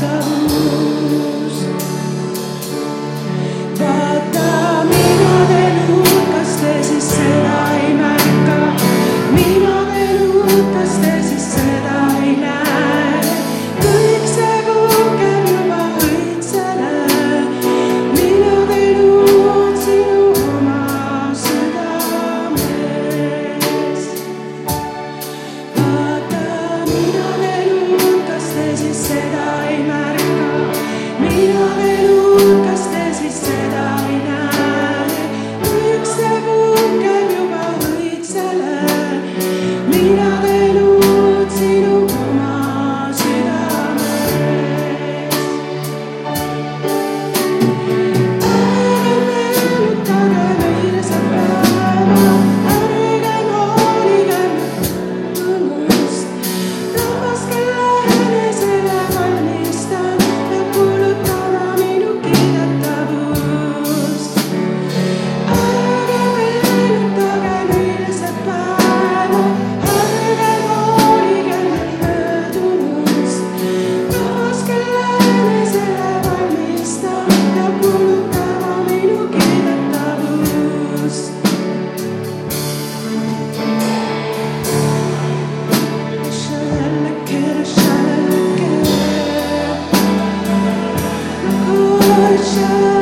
sun shine.